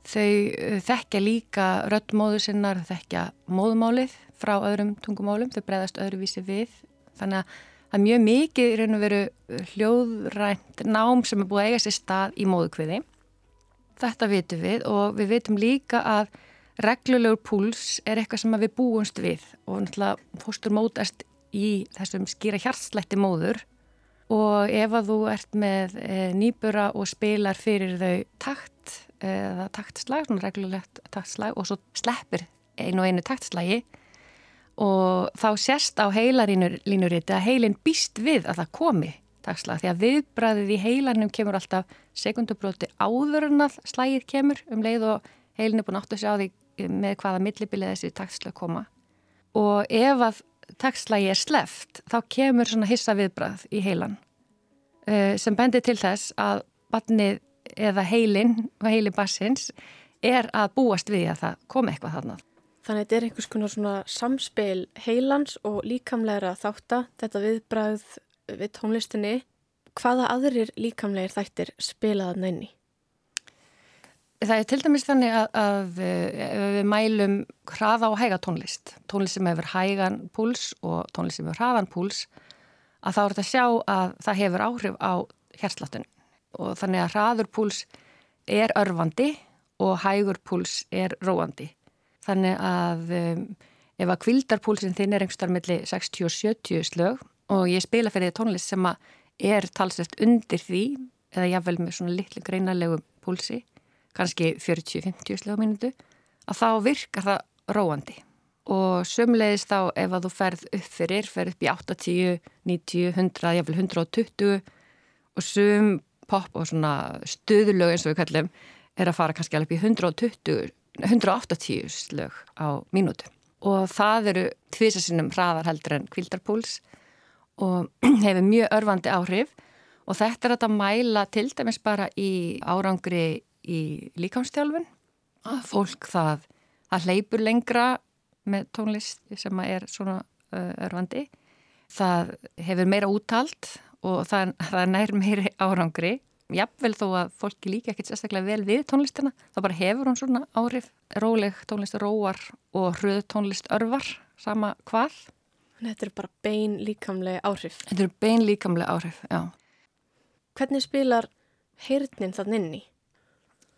Þau uh, þekkja líka röddmóðu sinnar, þau þekkja móðumálið frá öðrum tungumálum, þau breyðast öðruvísi við. Þannig að það er mjög mikið í raun og veru hljóðrænt nám sem er búið að eiga sér stað í móðukviði. Þetta vitum við og við vitum líka að reglulegur púls er eitthvað sem við búumst við og náttúrulega fóstur mótast í þessum skýra hjartslætti móður og ef að þú ert með e, nýbura og spilar fyrir þau takt eða taktslag, svona reglulegt taktslag og svo sleppir einu og einu taktslægi og þá sérst á heilarínuriti að heilin býst við að það komi takslag því að viðbræðið í heilanum kemur alltaf sekundubróti áður en að slægið kemur um leið og heilin er búin átt að sjá því með hvaða millibilið þessi taktslag koma og ef að takslægi er sleft þá kemur svona hissa viðbrað í heilan uh, sem bendir til þess að batnið eða heilin og heili bassins er að búast við að það komi eitthvað þarna. Þannig að þetta er einhvers konar svona samspil heilans og líkamlegra þáttar, þetta viðbræð við tónlistinni. Hvaða aðrir líkamlegir þættir spilaðan einni? Það er til dæmis þannig að, að ef við mælum hraða og hæga tónlist, tónlist sem hefur hægan púls og tónlist sem hefur hraðan púls, að þá er þetta að sjá að það hefur áhrif á hérsláttun og þannig að hraður púls er örfandi og hægur púls er róandi. Þannig að um, ef að kvildarpúlsinn þinn er einhverstar melli 60 og 70 slög og ég spila fyrir því tónlist sem að er talsett undir því eða jáfnvel með svona litlu greinarlegu púlsi kannski 40-50 slagminútu að þá virkar það róandi. Og sömulegis þá ef að þú ferð upp fyrir, ferð upp í 80, 90, 100, jáfnvel 120 og sum pop og svona stöðulög eins og við kallum er að fara kannski alveg upp í 120, 180 slög á mínútu. Og það eru tvísasinnum hraðar heldur en kvildarpúls og *clears throat* hefur mjög örfandi áhrif. Og þetta er að mæla til dæmis bara í árangri í líkámstjálfun að fólk það, það hleypur lengra með tónlist sem er svona örfandi það hefur meira úttalt og það, það nær meiri árangri jafnvel þó að fólki líka ekkert sérstaklega vel við tónlistina þá bara hefur hún svona árif róleg tónlist róar og hröð tónlist örvar sama hvað. Þannig að þetta eru bara bein líkamlega áhrif. Þetta eru bein líkamlega áhrif, já. Hvernig spilar heyrnin þann inni?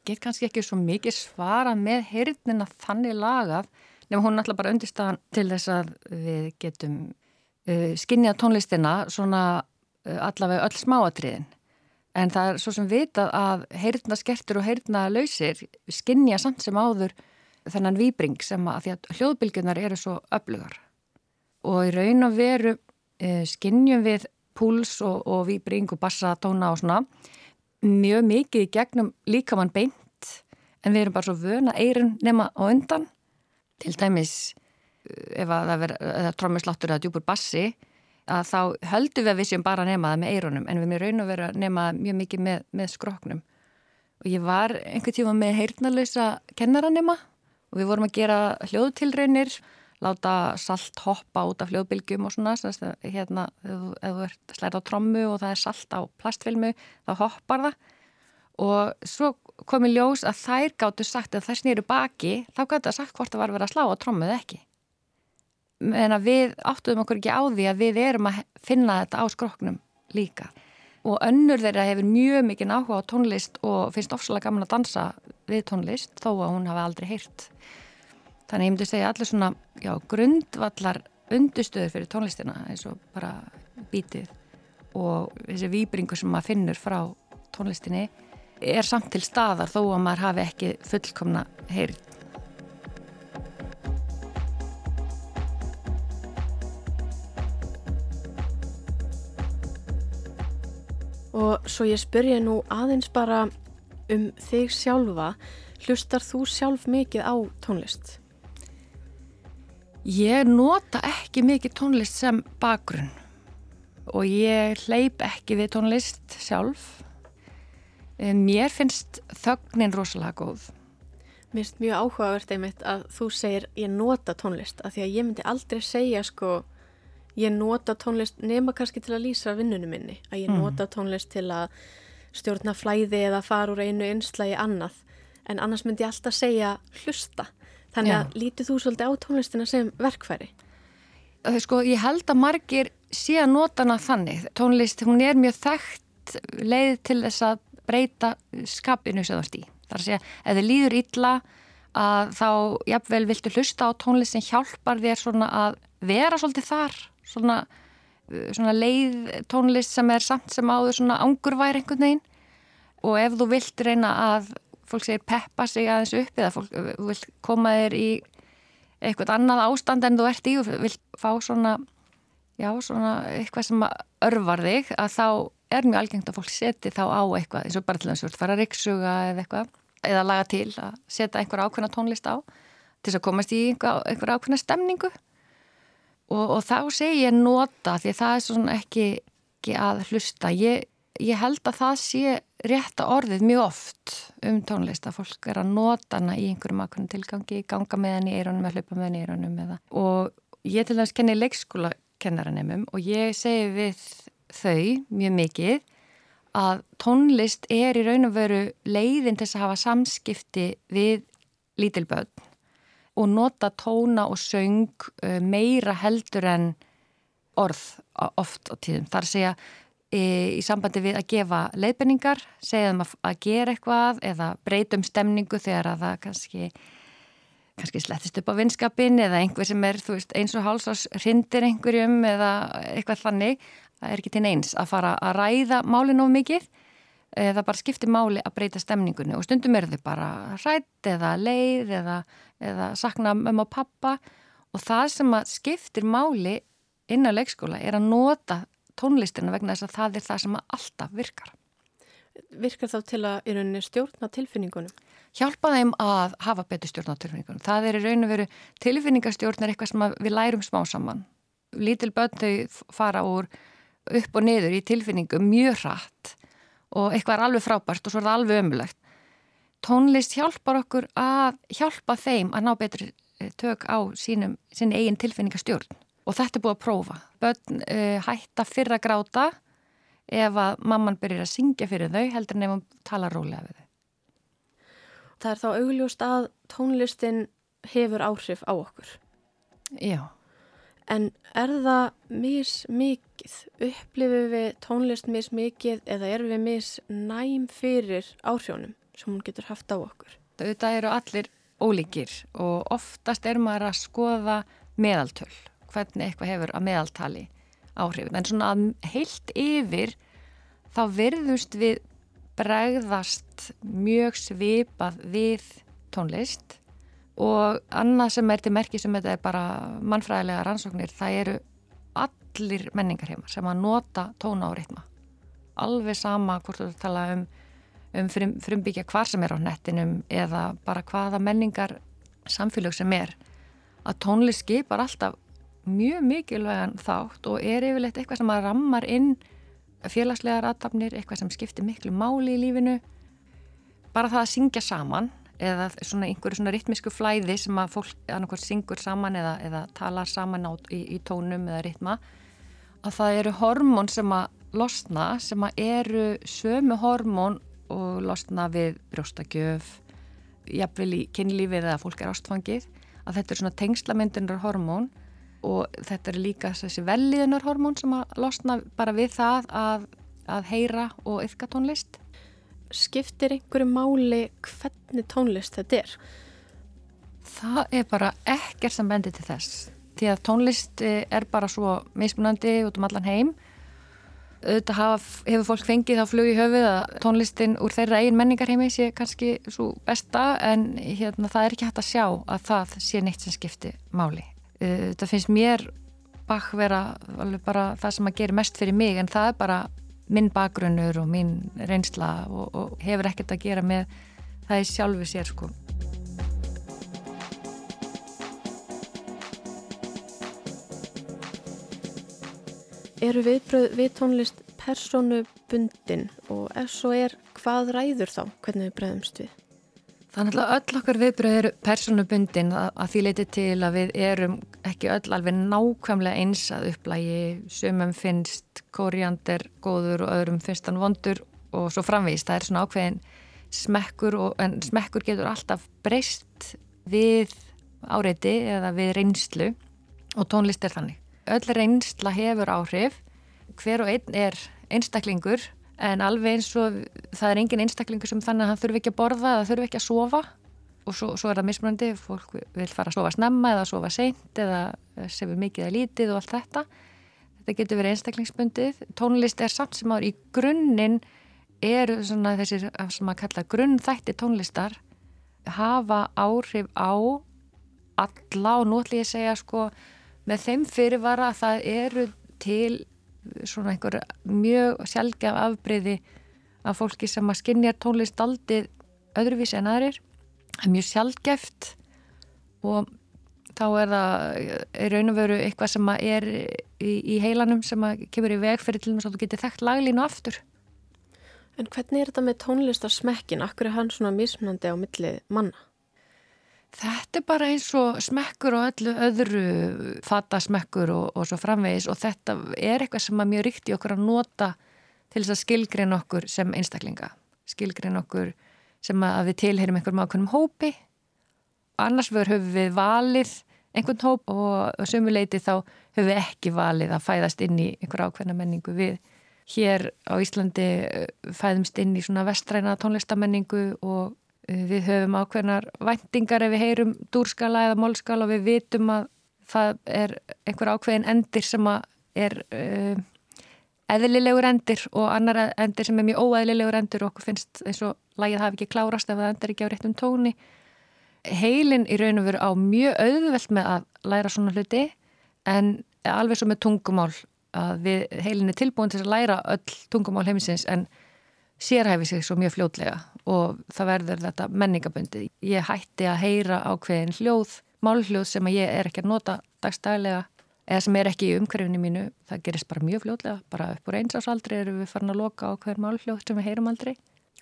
get kannski ekki svo mikið svara með heyrnina þannig lagað nefnum hún alltaf bara undirstaðan til þess að við getum uh, skinnja tónlistina svona uh, allavega öll smáatriðin en það er svo sem vitað að heyrna skertur og heyrna lausir skinnja samt sem áður þennan výbring sem að því að hljóðbylgjunar eru svo öflugar. Og í raun og veru uh, skinnjum við púls og, og výbring og bassatóna og svona mjög mikið í gegnum líkamann beint. En við erum bara svo vöna eirun nema á undan. Til dæmis ef að það verður trómmisláttur eða djúpur bassi að þá höldum við að við séum bara nemaða með eirunum en við erum raun og verið að nemaða mjög mikið með, með skroknum og ég var einhver tíma með heyrnalösa kennaranema og við vorum að gera hljóðtilraunir láta salt hoppa út af hljóðbylgjum og svona, svona hérna, ef þú ert slærið á trommu og það er salt á plastfilmu þá hoppar það og svo komið ljós að þær gáttu sagt að þær snýru baki, þá gáttu það sagt hvort það var verið að slá á trommuð ekki. En að við áttuðum okkur ekki á því að við erum að finna þetta á skroknum líka. Og önnur þeirra hefur mjög mikið áhuga á tónlist og finnst ofsalega gaman að dansa við tónlist þó að hún hafi aldrei heyrt. Þannig ég myndi segja allir svona já, grundvallar undustöður fyrir tónlistina eins og bara bítið og þessi výbringu sem maður finnur frá tónlistinni er samt til staðar þó að maður hafi ekki fullkomna heyrð. Og svo ég spyrja nú aðeins bara um þig sjálfa, hlustar þú sjálf mikið á tónlist? Ég nota ekki mikið tónlist sem bakgrunn og ég hleyp ekki við tónlist sjálf Mér finnst þögnin rosalega góð. Mér finnst mjög áhugavert einmitt að þú segir ég nota tónlist af því að ég myndi aldrei segja sko ég nota tónlist nema kannski til að lýsa vinnunum minni. Að ég mm. nota tónlist til að stjórna flæði eða fara úr einu einslægi annað. En annars myndi ég alltaf segja hlusta. Þannig að lítið þú svolítið á tónlistina sem verkfæri? Sko ég held að margir sé að nota hana þannig. Tónlist hún er mjög þekkt leið til þess að breyta skapinu sem þú ert í. Það er að segja, ef þið líður illa að þá jafnvel viltu hlusta á tónlist sem hjálpar þér svona að vera svolítið þar, svona, svona leið tónlist sem er samt sem áður svona angurvær einhvern veginn. Og ef þú vilt reyna að fólk segir peppa sig aðeins upp eða fólk vil koma þér í eitthvað annað ástand en þú ert í og vil fá svona, já, svona eitthvað sem örvar þig að þá er mjög algengt að fólk seti þá á eitthvað eins og bara til þess að fara að riksuga eða eitthvað eða laga til að setja einhver ákveðna tónlist á til þess að komast í einhver, einhver ákveðna stemningu og, og þá segir ég nota því það er svona ekki, ekki að hlusta ég, ég held að það sé rétta orðið mjög oft um tónlist að fólk er að nota hana í einhverjum ákveðnum tilgangi, ganga með henni í eironum eða hlaupa með henni í eironum eða. og ég til dæmis kenni leikskóla kennaranemum og ég segi við þau mjög mikið að tónlist er í raun og veru leiðin til að hafa samskipti við lítilböðn og nota tóna og söng uh, meira heldur en orð oft á tíðum. Það er að segja e, í sambandi við að gefa leiðbenningar, segja þeim að, gera eitthvað eða breytum stemningu þegar að það kannski, kannski slettist upp á vinskapin eða einhver sem er veist, eins og hálsás hrindir einhverjum eða eitthvað þannig það er ekki til neins að fara að ræða málinn of mikið það bara skiptir máli að breyta stemningunni og stundum er þau bara rætt eða leið eða, eða sakna um á pappa og það sem að skiptir máli inn á leikskóla er að nota tónlistina vegna þess að það er það sem alltaf virkar Virkar þá til að í rauninni stjórna tilfinningunum? Hjálpa þeim að hafa betur stjórna tilfinningunum. Það er í rauninu veru tilfinningastjórn er eitthvað sem við lærum smá saman. Lítil börn þau fara úr upp og niður í tilfinningum mjög hratt og eitthvað er alveg frábært og svo er það alveg ömulegt. Tónlist hjálpar okkur að hjálpa þeim að ná betri eh, tök á sínum, sín eigin tilfinningastjórn og þetta er búið að prófa. Bönn uh, hætta fyrra gráta ef að mamman byrjar að syngja fyrir þau heldur nefnum að tala rólega við þau. Það er þá augljóst að tónlistin hefur áhrif á okkur. Já. En er það mismikið? Upplifum við tónlist mismikið eða er við misnæm fyrir áhrjónum sem hún getur haft á okkur? Þetta eru allir ólíkir og oftast er maður að skoða meðaltöl, hvernig eitthvað hefur að meðaltali áhrifin. En svona heilt yfir þá verðust við bregðast mjög svipað við tónlist og annað sem er til merki sem þetta er bara mannfræðilega rannsóknir það eru allir menningarheimar sem að nota tóna og ritma alveg sama hvort þú tala um, um frum, frumbyggja hvar sem er á nettinum eða bara hvaða menningar samfélag sem er að tónlist skipar alltaf mjög mikilvægan þátt og er yfirleitt eitthvað sem að rammar inn félagslegar aðtapnir, eitthvað sem skiptir miklu máli í lífinu. Bara það að syngja saman eða svona einhverju svona ritmisku flæði sem að fólk annarkvært syngur saman eða, eða talar saman á, í, í tónum eða ritma að það eru hormón sem að losna sem að eru sömu hormón og losna við brjóstakjöf, jafnvel í kynlífið eða fólk er ástfangið, að þetta er svona tengslamyndunar hormón og þetta er líka þessi velliðunar hormón sem að losna bara við það að, að heyra og yfka tónlist. Skiptir einhverju máli hvernig tónlist þetta er? Það er bara ekkert sem bendir til þess. Því að tónlist eh, er bara svo mismunandi út um allan heim auðvitað haf, hefur fólk fengið þá flug í höfuð að tónlistin úr þeirra eigin menningarheimi sé kannski svo besta en hérna, það er ekki hægt að sjá að það sé neitt sem skipti máli. Þetta finnst mér bakk vera bara það sem að gera mest fyrir mig en það er bara minn bakgrunnur og minn reynsla og, og hefur ekkert að gera með það í sjálfu sér sko. Eru viðbröð við tónlist personubundin og ef svo er, hvað ræður þá? Hvernig við bregðumst við? Þannig að öll okkar viðbröð eru personubundin að, því leiti til að við erum ekki öll alveg nákvæmlega eins að upplægi sumum finnst koriander góður og öðrum finnst hann vondur og svo framvís. Það er svona ákveðin smekkur og, en smekkur getur alltaf breyst við áreiti eða við reynslu og tónlist er þannig öll reynsla hefur áhrif. Hver og einn er einstaklingur en alveg eins og það er engin einstaklingur sem þannig að hann þurfi ekki að borða eða þurfi ekki að sofa. Og svo, svo er það mismunandi, fólk vil fara að sofa snemma eða sofa seint eða sefur mikið eða lítið og allt þetta. Þetta getur verið einstaklingsbundið. Tónlist er samt sem áður í grunninn eru svona þessir sem að kalla grunnþætti tónlistar hafa áhrif á alla og nú ætlum ég að segja sko með þeim fyrirvara að það eru til svona einhver mjög sjálfgef afbreyði af fólki sem að skinnja tónlist aldrei öðruvísi en aðrir það er mjög sjálfgeft og þá er það raun og veru eitthvað sem er í, í heilanum sem kemur í veg fyrir til og með svo að þú getur þekkt laglínu aftur En hvernig er þetta með tónlistarsmekkin? Akkur er hann svona mismunandi á milli manna? Þetta er bara eins og smekkur og öllu öðru fatasmekkur og, og svo framvegis og þetta er eitthvað sem er mjög ríkt í okkur að nota til þess að skilgreina okkur sem einstaklinga. Skilgreina okkur sem að við tilherum einhverjum ákveðnum hópi. Annars höfum við valið einhvern hóp og sömuleiti þá höfum við ekki valið að fæðast inn í einhver ákveðna menningu við. Hér á Íslandi eh, fæðumst inn í svona vestræna tónlistamenningu og við höfum ákveðnar væntingar ef við heyrum dúrskala eða mólskala og við vitum að það er einhver ákveðin endir sem er uh, eðlilegur endir og annar endir sem er mjög óeðlilegur endir og okkur finnst eins og lagið hafi ekki klárast ef það endur ekki á réttum tóni. Heilin í raun og veru á mjög auðvelt með að læra svona hluti en alveg svo með tungumál að við, heilin er tilbúin til að læra öll tungumál heimisins en sérhæfi sig svo mjög fljótlega og það verður þetta menningaböndið. Ég hætti að heyra ákveðin hljóð, málhljóð sem ég er ekki að nota dagstælega eða sem er ekki í umhverfinu mínu, það gerist bara mjög fljótlega, bara upp úr einsásaldri erum við farin að loka ákveðin málhljóð sem við heyrum aldrei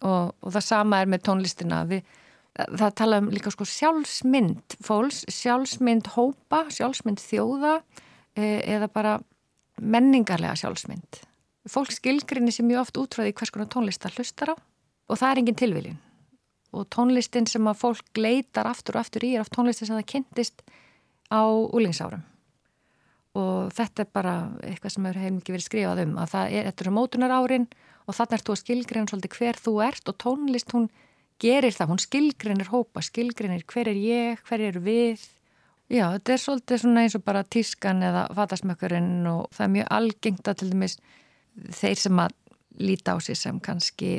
og, og það sama er með tónlistina. Við, það tala um líka sko sjálfsmynd fólks, sjálfsmynd hópa, sjálfsmynd þjóða e, eða bara menningarlega sjálfsmynd. Fólk skilgrinni sem mjög oft útráði hvers konar tónlist það hlustar á og það er engin tilviljun. Og tónlistin sem að fólk leitar aftur og aftur í er af tónlistin sem það kynntist á úlingsárum og þetta er bara eitthvað sem hefur mikið verið skrifað um að það er, eru mótunar árin og þannig er þú að skilgreina svolítið hver þú ert og tónlist hún gerir það, hún skilgreinir hópa, skilgreinir hver er ég, hver er við. Já, þetta er svolítið eins og bara tískan eða fatasmökkurinn og það er mjög algengt að til dæmis þeir sem að líta á sig sem kannski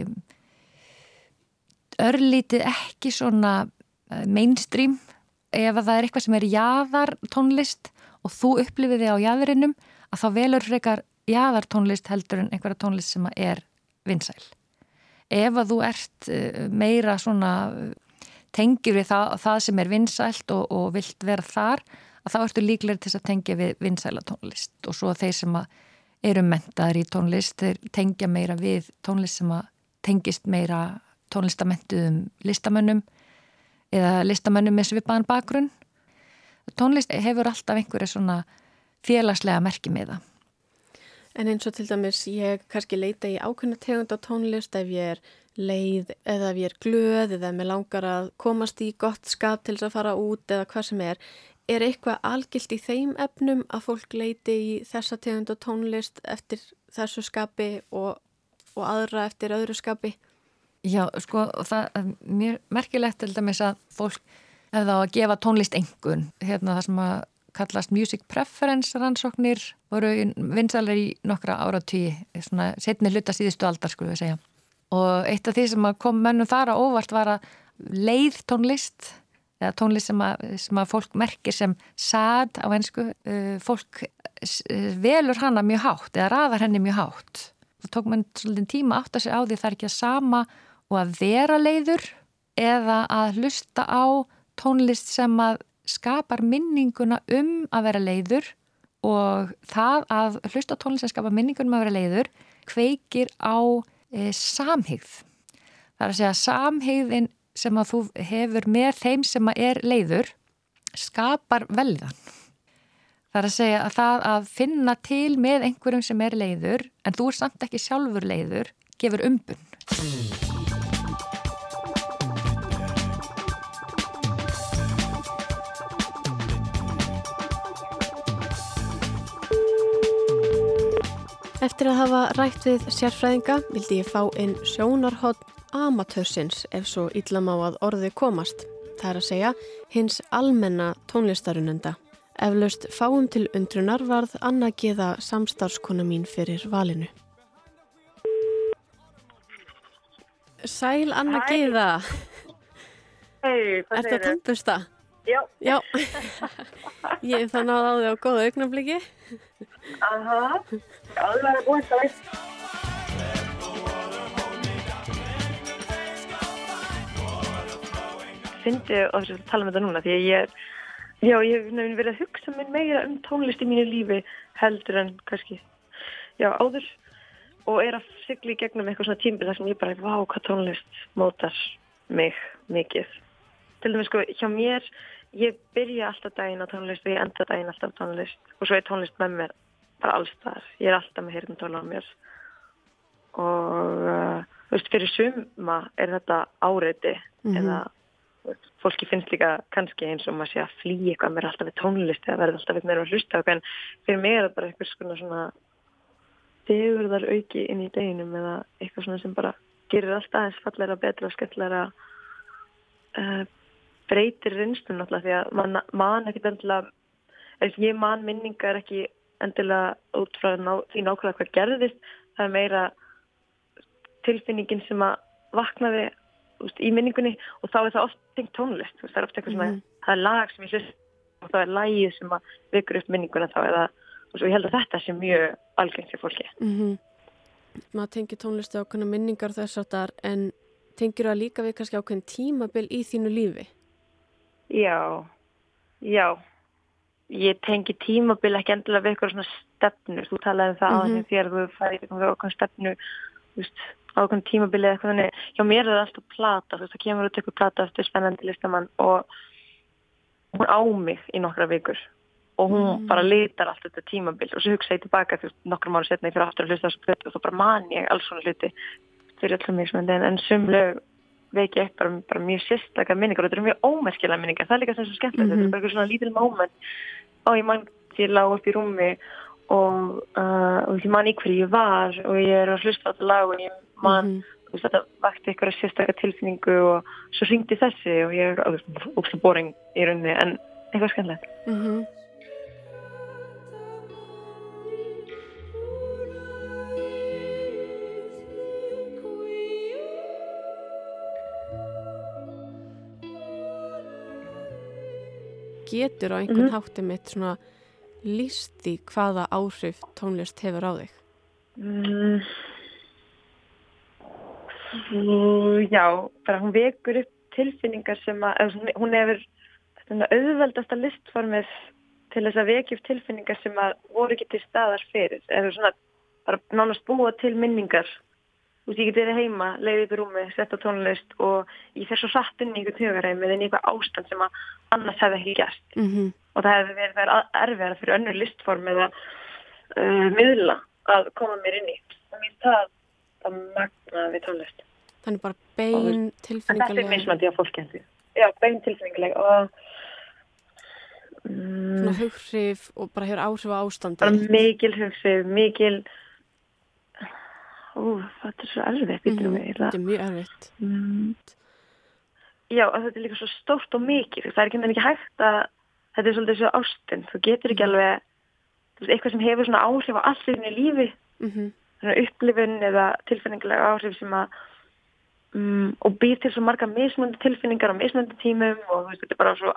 örlítið ekki svona eh, mainstream ef það er eitthvað sem er jáðar tónlist og þú upplifið þig á jáðurinnum að þá velur frekar jáðar tónlist heldur en einhverja tónlist sem er vinsæl. Ef að þú ert eh, meira svona tengir við það, það sem er vinsælt og, og vilt vera þar að þá ertu líklega til að tengja við vinsæla tónlist og svo þeir sem eru mentaður í tónlist þeir tengja meira við tónlist sem tengist meira tónlistamentuðum listamönnum eða listamönnum með svipaðan bakgrunn. Tónlist hefur alltaf einhverja svona félagslega merki með það. En eins og til dæmis ég kannski leita í ákveðna tegund á tónlist ef ég er leið eða ef ég er glöð eða mér langar að komast í gott skap til þess að fara út eða hvað sem er. Er eitthvað algilt í þeim efnum að fólk leiti í þessa tegund á tónlist eftir þessu skapi og, og aðra eftir öðru skapi? Já, sko, það er mjög merkilegt til dæmis að fólk hefða á að gefa tónlist engun. Hérna það sem að kallast Music Preference rannsóknir voru vinsalega í nokkra áratví svona setni hluta síðustu aldar skulum við segja og eitt af því sem kom mennum þar á óvart var að leið tónlist eða tónlist sem að, sem að fólk merkir sem sad á ennsku uh, fólk uh, velur hana mjög hátt eða raðar henni mjög hátt það tók mann svolítið tíma átt að segja á því það er ekki að sama og að vera leiður eða að hlusta á tónlist sem að skapar minninguna um að vera leiður og það að hlusta tónlist sem skapar minninguna um að vera leiður kveikir á e, samhigð. Það er að segja samhigðin sem að þú hefur með þeim sem að er leiður skapar velðan. Það er að segja að það að finna til með einhverjum sem er leiður en þú er samt ekki sjálfur leiður gefur umbun. Eftir að hafa rætt við sérfræðinga vildi ég fá inn sjónarhótt amatörsins ef svo yllam á að orði komast. Það er að segja hins almenna tónlistarunenda. Eflaust fáum til undrunar varð Anna Geða samstarfskona mín fyrir valinu. Sæl Anna Hæ. Geða, Hei, hvað ertu að segir þau? tannbusta? Já, Já, ég það náði á því á góða augnabliki. aha, alveg að búið það. Fyndi og þess að tala um þetta núna því að ég er, já, ég hef nefnir verið að hugsa mér meira um tónlist í mínu lífi heldur en kannski, já, áður og er að sigla í gegnum eitthvað svona tímbil þar sem ég bara, vá, hvað tónlist mótar mig mikið. Til dæmis sko, hjá mér, ég byrja alltaf daginn á tónlist og ég enda daginn alltaf á tónlist. Og svo er tónlist með mér bara alls þar. Ég er alltaf með heyrnum á mér. Og uh, veist, fyrir suma er þetta áreiti. Eða þú veist, fólki finnst líka kannski eins og maður sé að flýja eitthvað mér alltaf við tónlist eða verður alltaf við meira að hlusta en fyrir mig er þetta bara eitthvað svona svona degurðar auki inn í deginum eða eitthvað svona sem bara gerir alltaf aðeins falleira, betra, skemmtleira uh, breytir reynslun náttúrulega því að man, man ekkert endilega ég man minningar ekki endilega út frá ná, því nákvæmlega hvað gerðist það er meira tilfinningin sem að vaknaði úst, í minningunni og þá er það oft tengt tónlist, úst, það er oft eitthvað svona það er lag sem ég hlust og það er lagið sem að vikur upp minninguna þá eða og svo ég held að þetta sé mjög algengt fyrir fólki. Mm Maður tengir tónlistu ákveðna minningar þess áttar en tengir það líka við kannski ákveðin tímabil í þínu lífi? Já, já. Ég tengi tímabil ekki endilega við eitthvað svona stefnu. Þú talaði um það mm -hmm. þegar þú eitthvað ákveðin stefnu, ákveðin tímabili eða eitthvað þannig. Hjá mér er það alltaf plata, þú veist, það kemur út eitthvað plata eftir spennandi listamann og hún á mig í nokkra vikur og hún bara litar allt þetta tímabil og svo hugsa ég tilbaka veist, nokkrum ára setna ég fyrir aftur að hlusta þessu plötu og þá bara man ég alls svona hluti fyrir öllum mismöndi en, en sumlu veki upp bara, bara mjög sérstakar minningar og þetta eru mjög ómerkilega minningar. Það er líka sem svo skemmtilegt, þetta er bara eitthvað svona lítil moment. Og ég man því ég lág upp í rúmi og, uh, og ég man í hverju ég var og ég er að hlusta á þetta lag og ég man Mhm. þú veist, þetta vakti eitthvað sérstakar tilfinningu og svo ringdi þessi og ég er ógstu boring í rauninni en eitthvað skemmtilegt. Mm Getur á einhvern Mhm. hátti mitt svona líst í hvaða áhrif tónlist hefur á þig? Mm. Já, bara hún vekur upp tilfinningar sem að, eða hún- hefur auðveldasta listformið til þess að vekja upp tilfinningar sem að voru ekki til staðar fyrir, eða svona bara nánast búa til minningar Þú veist, ég geti verið heima, leiði upp í rúmi, sett á tónlist og ég fer svo satt inn í einhvern hugaræmi eða inn í eitthvað ástand sem að annars hefði ekki gert Mm og það hefði verið það er erfiðara fyrir önnur listform eða uh, miðla að koma mér inn í. Og mér það að magna við tónlist. Þannig bara bein en þetta er mismandi á fólki hendur já, bein tilfinningarleg og svona mm, hughrif og bara hefur áhrif á ástandi bara mikil hugsi ú, þetta er svo erfitt býtum Mhm, við Þetta er mjög erfitt Mm. Já, og þetta er líka svo stórt og mikið. Það er ekki, ekki hægt að, þetta er svolítið svo ástin. Þú getur ekki alveg, þú veist, eitthvað sem hefur svona áhrif á allt í þínu lífi, mm svona upplifun eða tilfinningilega áhrif sem að, um, og býr til svo marga mismundi tilfinningar á mismundi tímum og veist, þetta er bara svo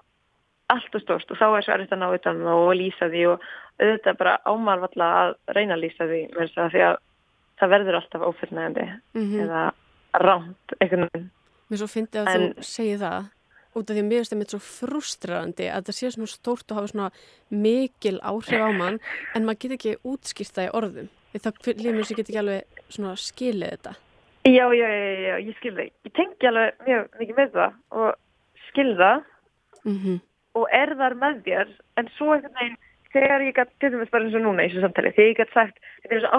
allt og stórt og þá er svo erfitt að ná utan og lýsa því og auðvitað bara ámarvalla að reyna að lýsa því með þess að því að það verður alltaf ófullnægandi -hmm. eða rámt einhvern veginn. Mér svo fyndi að En- þú segir það út af því að mér finnst það mitt svo frustrerandi að það sé svona stórt og hafa svona mikil áhrif á mann en maður getur ekki útskýrt það í orðum þá lífum þess að geta ekki alveg svona skilið þetta Já, já, já, já, ég skil þig. Ég tengi alveg mjög mikið með það og skil það mm og er þar með þér en svo veginn þegar ég gætt, til dæmis bara eins og núna í þessu samtali, þegar ég gætt sagt þetta er þessu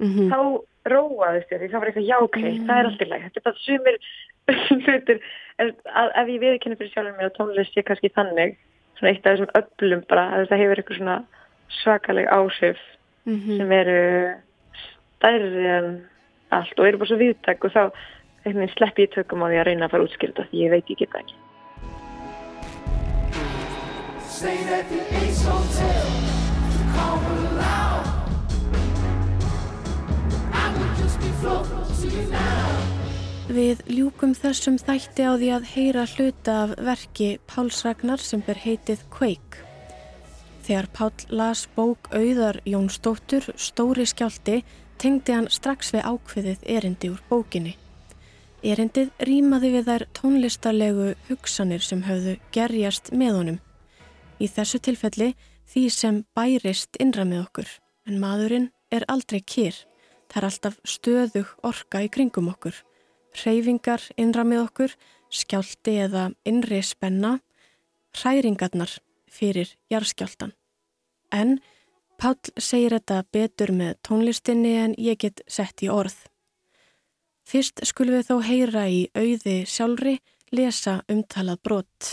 ástin, -hmm. þá róaðist ég því þá var eitthvað já, ok, Mm. það er allt í lagi. Þetta er bara sumir *laughs* að, ef ég viðkynni fyrir sjálfur mér og tónlist ég kannski þannig, svona eitt af þessum öllum bara, að það hefur eitthvað svona svakaleg áhrif Mhm. sem eru stærri en allt og eru bara svo viðtæk og þá sleppi ég tökum á því að reyna að fara útskýrta því ég veit ég geta ekki. Stayed at the Ace Hotel, call her Við ljúkum þessum þætti á því að heyra hluta af verki Páls Ragnar sem ber heitið Quake. Þegar Pál las bók auðar Jónsdóttur Stóri skjálti tengdi hann strax við ákveðið erindi úr bókinni. Erindið rýmaði við þær tónlistarlegu hugsanir sem höfðu gerjast með honum. Í þessu tilfelli því sem bærist innra með okkur, en maðurinn er aldrei kýr. Það er alltaf stöðug orka í kringum okkur. Hreyfingar innra með okkur, skjálti eða innri spenna, hræringarnar fyrir jarðskjáltan. En Páll segir þetta betur með tónlistinni en ég get sett í orð. Fyrst skulum við þó heyra í auði sjálfri lesa umtalað brott.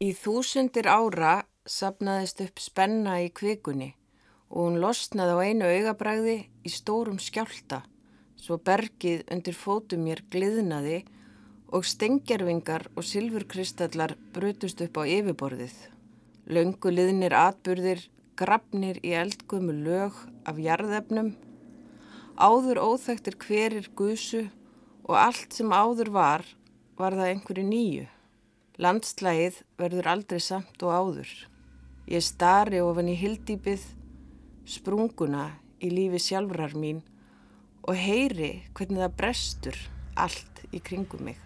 Í þúsundir ára sapnaðist upp spenna í kvikunni og hún losnaði á einu augabræði í stórum skjálta, svo bergið undir fótum mér gliðnaði og stengjarvingar og silfurkristallar brutust upp á yfirborðið. Löngu liðnir atburðir, grafnir í eldgumu lög af jarðefnum, áður óþægtir hverir gusu og allt sem áður var, var það einhverju nýju. Landslægið verður aldrei samt og áður. Ég stari ofan í hildýpið, sprunguna í lífi sjálfrar mín og heyri hvernig það brestur allt í kringum mig.